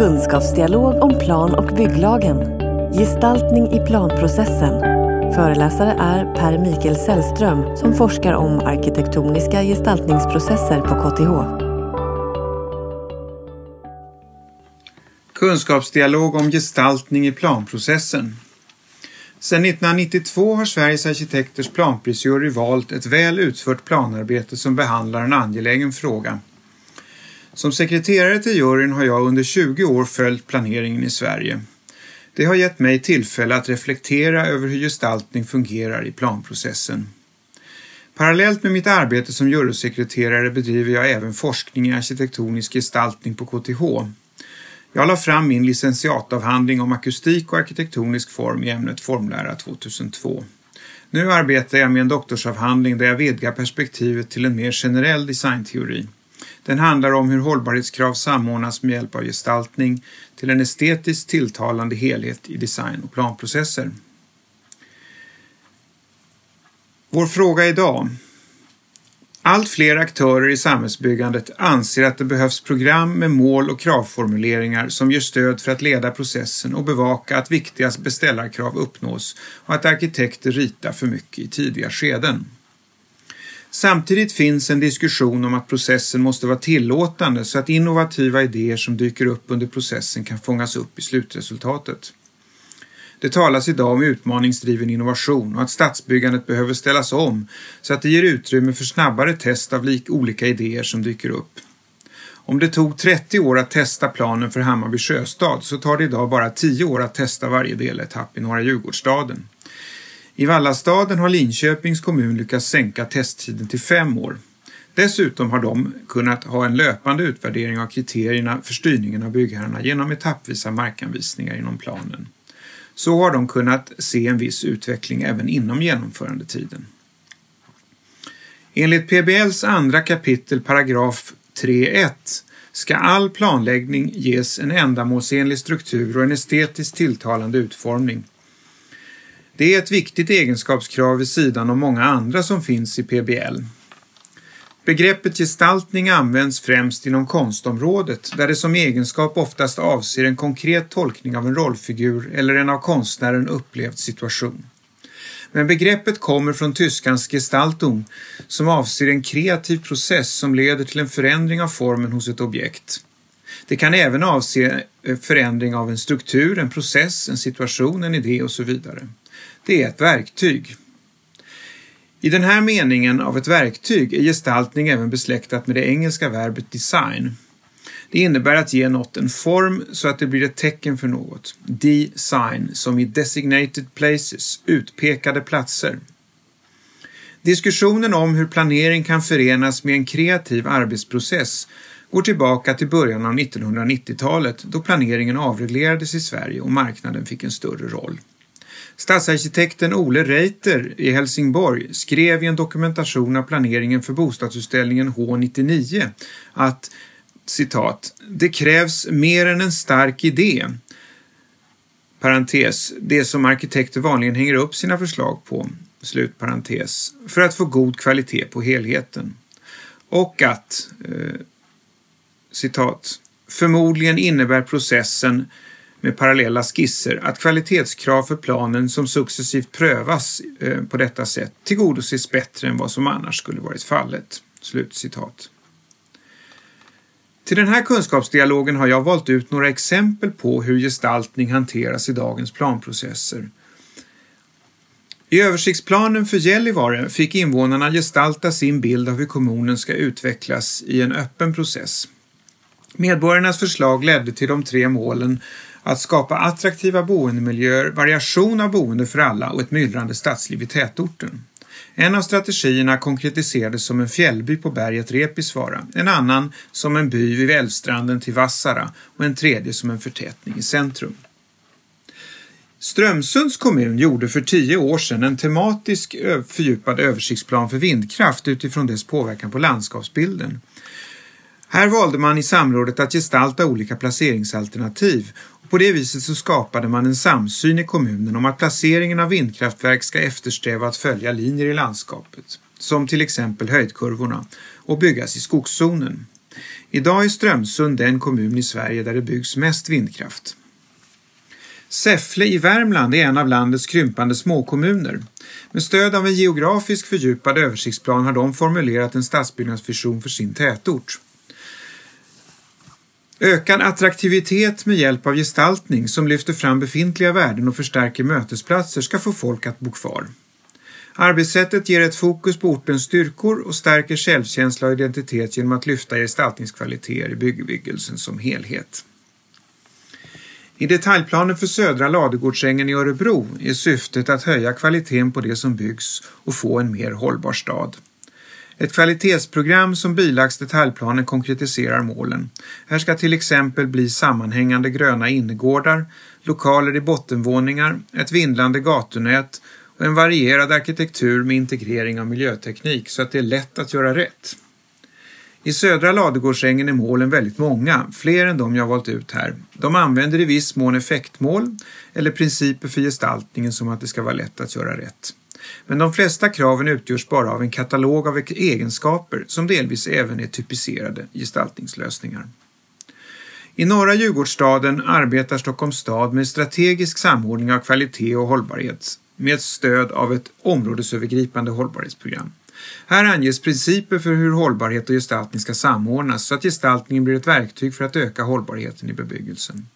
Kunskapsdialog om plan och bygglagen. Gestaltning i planprocessen. Föreläsare är Per Mikael Sällström som forskar om arkitektoniska gestaltningsprocesser på KTH. Kunskapsdialog om gestaltning i planprocessen. Sedan 1992 har Sveriges arkitekters planprisjury valt ett väl utfört planarbete som behandlar en angelägen fråga. Som sekreterare till juryn har jag under 20 år följt planeringen i Sverige. Det har gett mig tillfälle att reflektera över hur gestaltning fungerar i planprocessen. Parallellt med mitt arbete som jurysekreterare bedriver jag även forskning i arkitektonisk gestaltning på KTH. Jag la fram min licentiatavhandling om akustik och arkitektonisk form i ämnet formlära 2002. Nu arbetar jag med en doktorsavhandling där jag vidgar perspektivet till en mer generell designteori. Den handlar om hur hållbarhetskrav samordnas med hjälp av gestaltning till en estetiskt tilltalande helhet i design och planprocesser. Vår fråga idag allt fler aktörer i samhällsbyggandet anser att det behövs program med mål och kravformuleringar som ger stöd för att leda processen och bevaka att viktiga beställarkrav uppnås och att arkitekter ritar för mycket i tidiga skeden. Samtidigt finns en diskussion om att processen måste vara tillåtande så att innovativa idéer som dyker upp under processen kan fångas upp i slutresultatet. Det talas idag om utmaningsdriven innovation och att stadsbyggandet behöver ställas om så att det ger utrymme för snabbare test av olika idéer som dyker upp. Om det tog 30 år att testa planen för Hammarby sjöstad så tar det idag bara 10 år att testa varje deletapp i Norra Djurgårdsstaden. I Vallastaden har Linköpings kommun lyckats sänka testtiden till fem år. Dessutom har de kunnat ha en löpande utvärdering av kriterierna för styrningen av byggherrarna genom etappvisa markanvisningar inom planen. Så har de kunnat se en viss utveckling även inom genomförandetiden. Enligt PBLs andra kapitel paragraf 3.1 ska all planläggning ges en ändamålsenlig struktur och en estetiskt tilltalande utformning. Det är ett viktigt egenskapskrav vid sidan av många andra som finns i PBL. Begreppet gestaltning används främst inom konstområdet där det som egenskap oftast avser en konkret tolkning av en rollfigur eller en av konstnären upplevd situation. Men begreppet kommer från tyskans Gestaltung som avser en kreativ process som leder till en förändring av formen hos ett objekt. Det kan även avse eh, förändring av en struktur, en process, en situation, en idé och så vidare. Det är ett verktyg. I den här meningen av ett verktyg är gestaltning även besläktat med det engelska verbet design. Det innebär att ge något en form så att det blir ett tecken för något. Design, som i designated places, utpekade platser. Diskussionen om hur planering kan förenas med en kreativ arbetsprocess går tillbaka till början av 1990-talet då planeringen avreglerades i Sverige och marknaden fick en större roll. Stadsarkitekten Ole Reiter i Helsingborg skrev i en dokumentation av planeringen för bostadsutställningen H99 att citat, det krävs mer än en stark idé, parentes, det som arkitekter vanligen hänger upp sina förslag på, slut parentes, för att få god kvalitet på helheten. Och att, eh, citat, förmodligen innebär processen med parallella skisser att kvalitetskrav för planen som successivt prövas eh, på detta sätt tillgodoses bättre än vad som annars skulle varit fallet. Slutcitat. Till den här kunskapsdialogen har jag valt ut några exempel på hur gestaltning hanteras i dagens planprocesser. I översiktsplanen för Gällivare fick invånarna gestalta sin bild av hur kommunen ska utvecklas i en öppen process. Medborgarnas förslag ledde till de tre målen att skapa attraktiva boendemiljöer, variation av boende för alla och ett myllrande stadsliv i tätorten. En av strategierna konkretiserades som en fjällby på berget Repisvara, en annan som en by vid älvstranden till Vassara och en tredje som en förtätning i centrum. Strömsunds kommun gjorde för tio år sedan en tematisk fördjupad översiktsplan för vindkraft utifrån dess påverkan på landskapsbilden. Här valde man i samrådet att gestalta olika placeringsalternativ och på det viset så skapade man en samsyn i kommunen om att placeringen av vindkraftverk ska eftersträva att följa linjer i landskapet, som till exempel höjdkurvorna, och byggas i skogszonen. Idag är Strömsund den kommun i Sverige där det byggs mest vindkraft. Säffle i Värmland är en av landets krympande småkommuner. Med stöd av en geografisk fördjupad översiktsplan har de formulerat en stadsbyggnadsvision för sin tätort. Ökad attraktivitet med hjälp av gestaltning som lyfter fram befintliga värden och förstärker mötesplatser ska få folk att bo kvar. Arbetssättet ger ett fokus på ortens styrkor och stärker självkänsla och identitet genom att lyfta gestaltningskvaliteter i byggbyggelsen som helhet. I detaljplanen för Södra Ladugårdsängen i Örebro är syftet att höja kvaliteten på det som byggs och få en mer hållbar stad. Ett kvalitetsprogram som bilagts detaljplanen konkretiserar målen. Här ska till exempel bli sammanhängande gröna innergårdar, lokaler i bottenvåningar, ett vindlande gatunät och en varierad arkitektur med integrering av miljöteknik så att det är lätt att göra rätt. I södra Ladugårdsängen är målen väldigt många, fler än de jag valt ut här. De använder i viss mån effektmål eller principer för gestaltningen som att det ska vara lätt att göra rätt. Men de flesta kraven utgörs bara av en katalog av egenskaper som delvis även är typiserade gestaltningslösningar. I norra Djurgårdsstaden arbetar Stockholms stad med strategisk samordning av kvalitet och hållbarhet med stöd av ett områdesövergripande hållbarhetsprogram. Här anges principer för hur hållbarhet och gestaltning ska samordnas så att gestaltningen blir ett verktyg för att öka hållbarheten i bebyggelsen.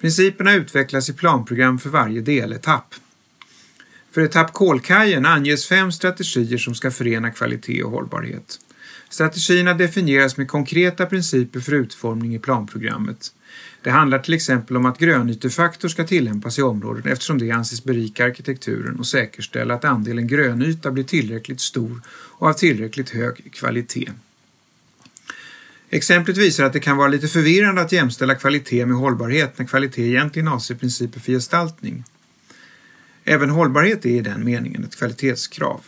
Principerna utvecklas i planprogram för varje deletapp. För etapp Kolkajen anges fem strategier som ska förena kvalitet och hållbarhet. Strategierna definieras med konkreta principer för utformning i planprogrammet. Det handlar till exempel om att grönytefaktor ska tillämpas i området eftersom det anses berika arkitekturen och säkerställa att andelen grönyta blir tillräckligt stor och av tillräckligt hög kvalitet. Exemplet visar att det kan vara lite förvirrande att jämställa kvalitet med hållbarhet när kvalitet egentligen avser principer för gestaltning. Även hållbarhet är i den meningen ett kvalitetskrav.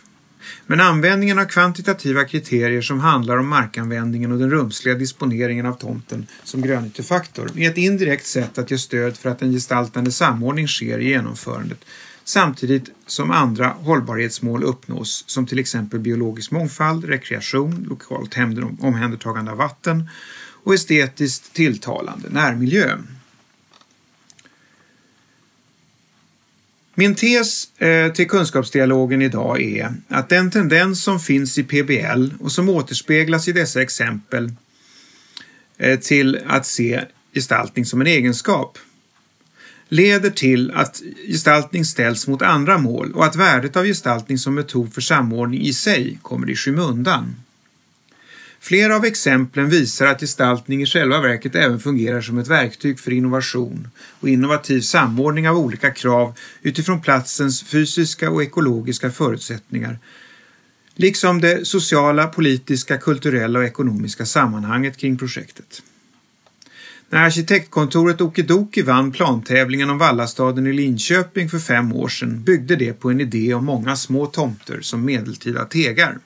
Men användningen av kvantitativa kriterier som handlar om markanvändningen och den rumsliga disponeringen av tomten som grönytefaktor är ett indirekt sätt att ge stöd för att en gestaltande samordning sker i genomförandet samtidigt som andra hållbarhetsmål uppnås som till exempel biologisk mångfald, rekreation, lokalt omhändertagande av vatten och estetiskt tilltalande närmiljö. Min tes eh, till kunskapsdialogen idag är att den tendens som finns i PBL och som återspeglas i dessa exempel eh, till att se gestaltning som en egenskap leder till att gestaltning ställs mot andra mål och att värdet av gestaltning som metod för samordning i sig kommer i skymundan. Flera av exemplen visar att gestaltning i själva verket även fungerar som ett verktyg för innovation och innovativ samordning av olika krav utifrån platsens fysiska och ekologiska förutsättningar, liksom det sociala, politiska, kulturella och ekonomiska sammanhanget kring projektet. När arkitektkontoret Okidoki vann plantävlingen om Vallastaden i Linköping för fem år sedan byggde det på en idé om många små tomter som medeltida tegar.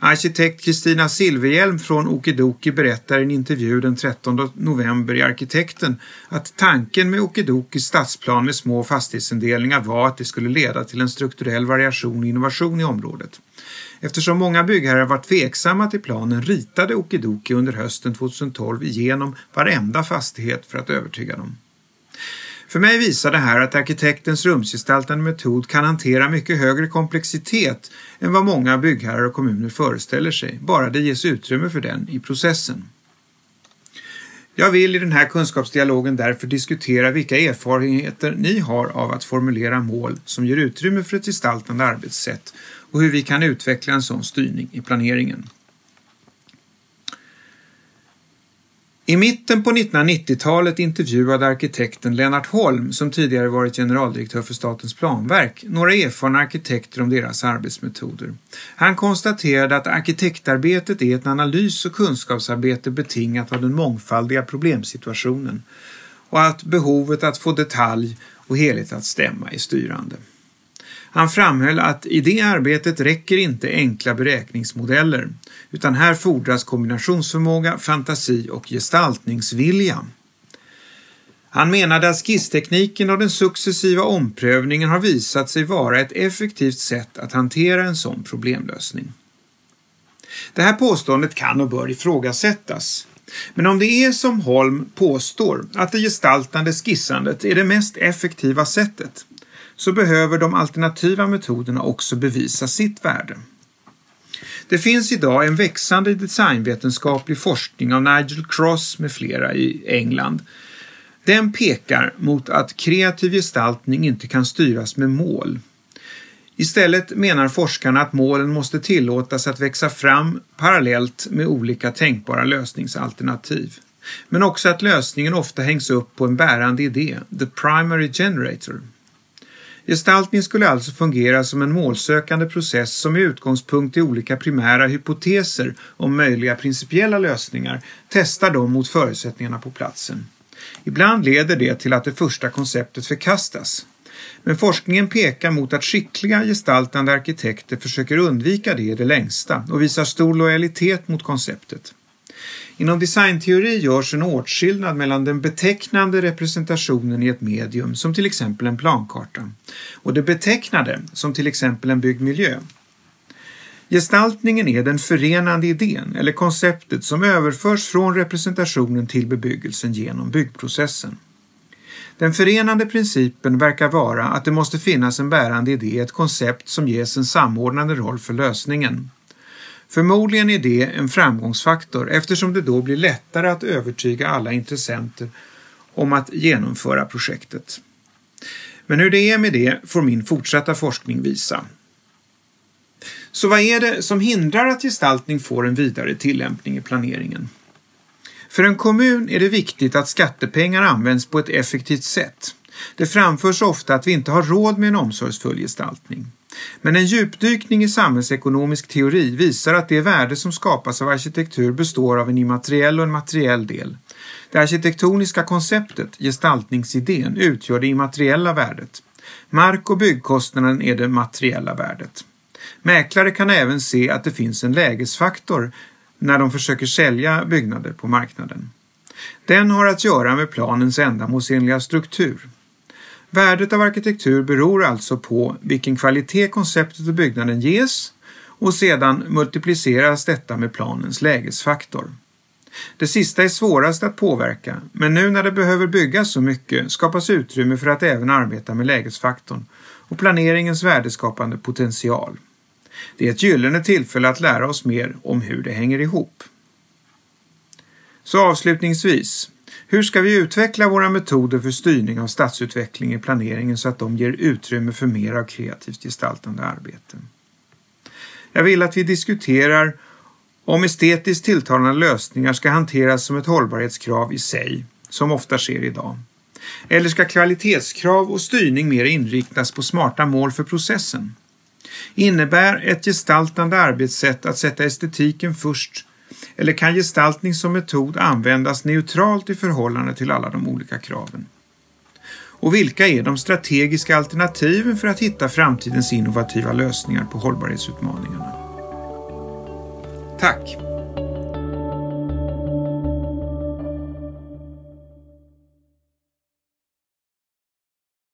Arkitekt Kristina Silverhjelm från Okidoki berättar i en intervju den 13 november i Arkitekten att tanken med Okidokis stadsplan med små fastighetsindelningar var att det skulle leda till en strukturell variation och innovation i området. Eftersom många byggherrar var tveksamma till planen ritade Okidoki under hösten 2012 igenom varenda fastighet för att övertyga dem. För mig visar det här att arkitektens rumsgestaltande metod kan hantera mycket högre komplexitet än vad många byggherrar och kommuner föreställer sig, bara det ges utrymme för den i processen. Jag vill i den här kunskapsdialogen därför diskutera vilka erfarenheter ni har av att formulera mål som ger utrymme för ett gestaltande arbetssätt och hur vi kan utveckla en sån styrning i planeringen. I mitten på 1990-talet intervjuade arkitekten Lennart Holm, som tidigare varit generaldirektör för Statens planverk, några erfarna arkitekter om deras arbetsmetoder. Han konstaterade att arkitektarbetet är ett analys och kunskapsarbete betingat av den mångfaldiga problemsituationen och att behovet att få detalj och helhet att stämma är styrande. Han framhöll att i det arbetet räcker inte enkla beräkningsmodeller utan här fordras kombinationsförmåga, fantasi och gestaltningsvilja. Han menade att skisstekniken och den successiva omprövningen har visat sig vara ett effektivt sätt att hantera en sån problemlösning. Det här påståendet kan och bör ifrågasättas. Men om det är som Holm påstår, att det gestaltande skissandet är det mest effektiva sättet, så behöver de alternativa metoderna också bevisa sitt värde. Det finns idag en växande designvetenskaplig forskning av Nigel Cross med flera i England. Den pekar mot att kreativ gestaltning inte kan styras med mål. Istället menar forskarna att målen måste tillåtas att växa fram parallellt med olika tänkbara lösningsalternativ. Men också att lösningen ofta hängs upp på en bärande idé, the primary generator. Gestaltning skulle alltså fungera som en målsökande process som med utgångspunkt i olika primära hypoteser om möjliga principiella lösningar testar dem mot förutsättningarna på platsen. Ibland leder det till att det första konceptet förkastas. Men forskningen pekar mot att skickliga gestaltande arkitekter försöker undvika det i det längsta och visar stor lojalitet mot konceptet. Inom designteori görs en åtskillnad mellan den betecknande representationen i ett medium, som till exempel en plankarta, och det betecknade, som till exempel en byggd miljö. Gestaltningen är den förenande idén eller konceptet som överförs från representationen till bebyggelsen genom byggprocessen. Den förenande principen verkar vara att det måste finnas en bärande idé, ett koncept som ges en samordnande roll för lösningen. Förmodligen är det en framgångsfaktor eftersom det då blir lättare att övertyga alla intressenter om att genomföra projektet. Men hur det är med det får min fortsatta forskning visa. Så vad är det som hindrar att gestaltning får en vidare tillämpning i planeringen? För en kommun är det viktigt att skattepengar används på ett effektivt sätt. Det framförs ofta att vi inte har råd med en omsorgsfull gestaltning. Men en djupdykning i samhällsekonomisk teori visar att det värde som skapas av arkitektur består av en immateriell och en materiell del. Det arkitektoniska konceptet, gestaltningsidén, utgör det immateriella värdet. Mark och byggkostnaden är det materiella värdet. Mäklare kan även se att det finns en lägesfaktor när de försöker sälja byggnader på marknaden. Den har att göra med planens ändamålsenliga struktur. Värdet av arkitektur beror alltså på vilken kvalitet konceptet och byggnaden ges och sedan multipliceras detta med planens lägesfaktor. Det sista är svårast att påverka, men nu när det behöver byggas så mycket skapas utrymme för att även arbeta med lägesfaktorn och planeringens värdeskapande potential. Det är ett gyllene tillfälle att lära oss mer om hur det hänger ihop. Så avslutningsvis, hur ska vi utveckla våra metoder för styrning av stadsutveckling i planeringen så att de ger utrymme för mer av kreativt gestaltande arbete? Jag vill att vi diskuterar om estetiskt tilltalande lösningar ska hanteras som ett hållbarhetskrav i sig, som ofta sker idag. Eller ska kvalitetskrav och styrning mer inriktas på smarta mål för processen? Innebär ett gestaltande arbetssätt att sätta estetiken först eller kan gestaltning som metod användas neutralt i förhållande till alla de olika kraven? Och vilka är de strategiska alternativen för att hitta framtidens innovativa lösningar på hållbarhetsutmaningarna? Tack!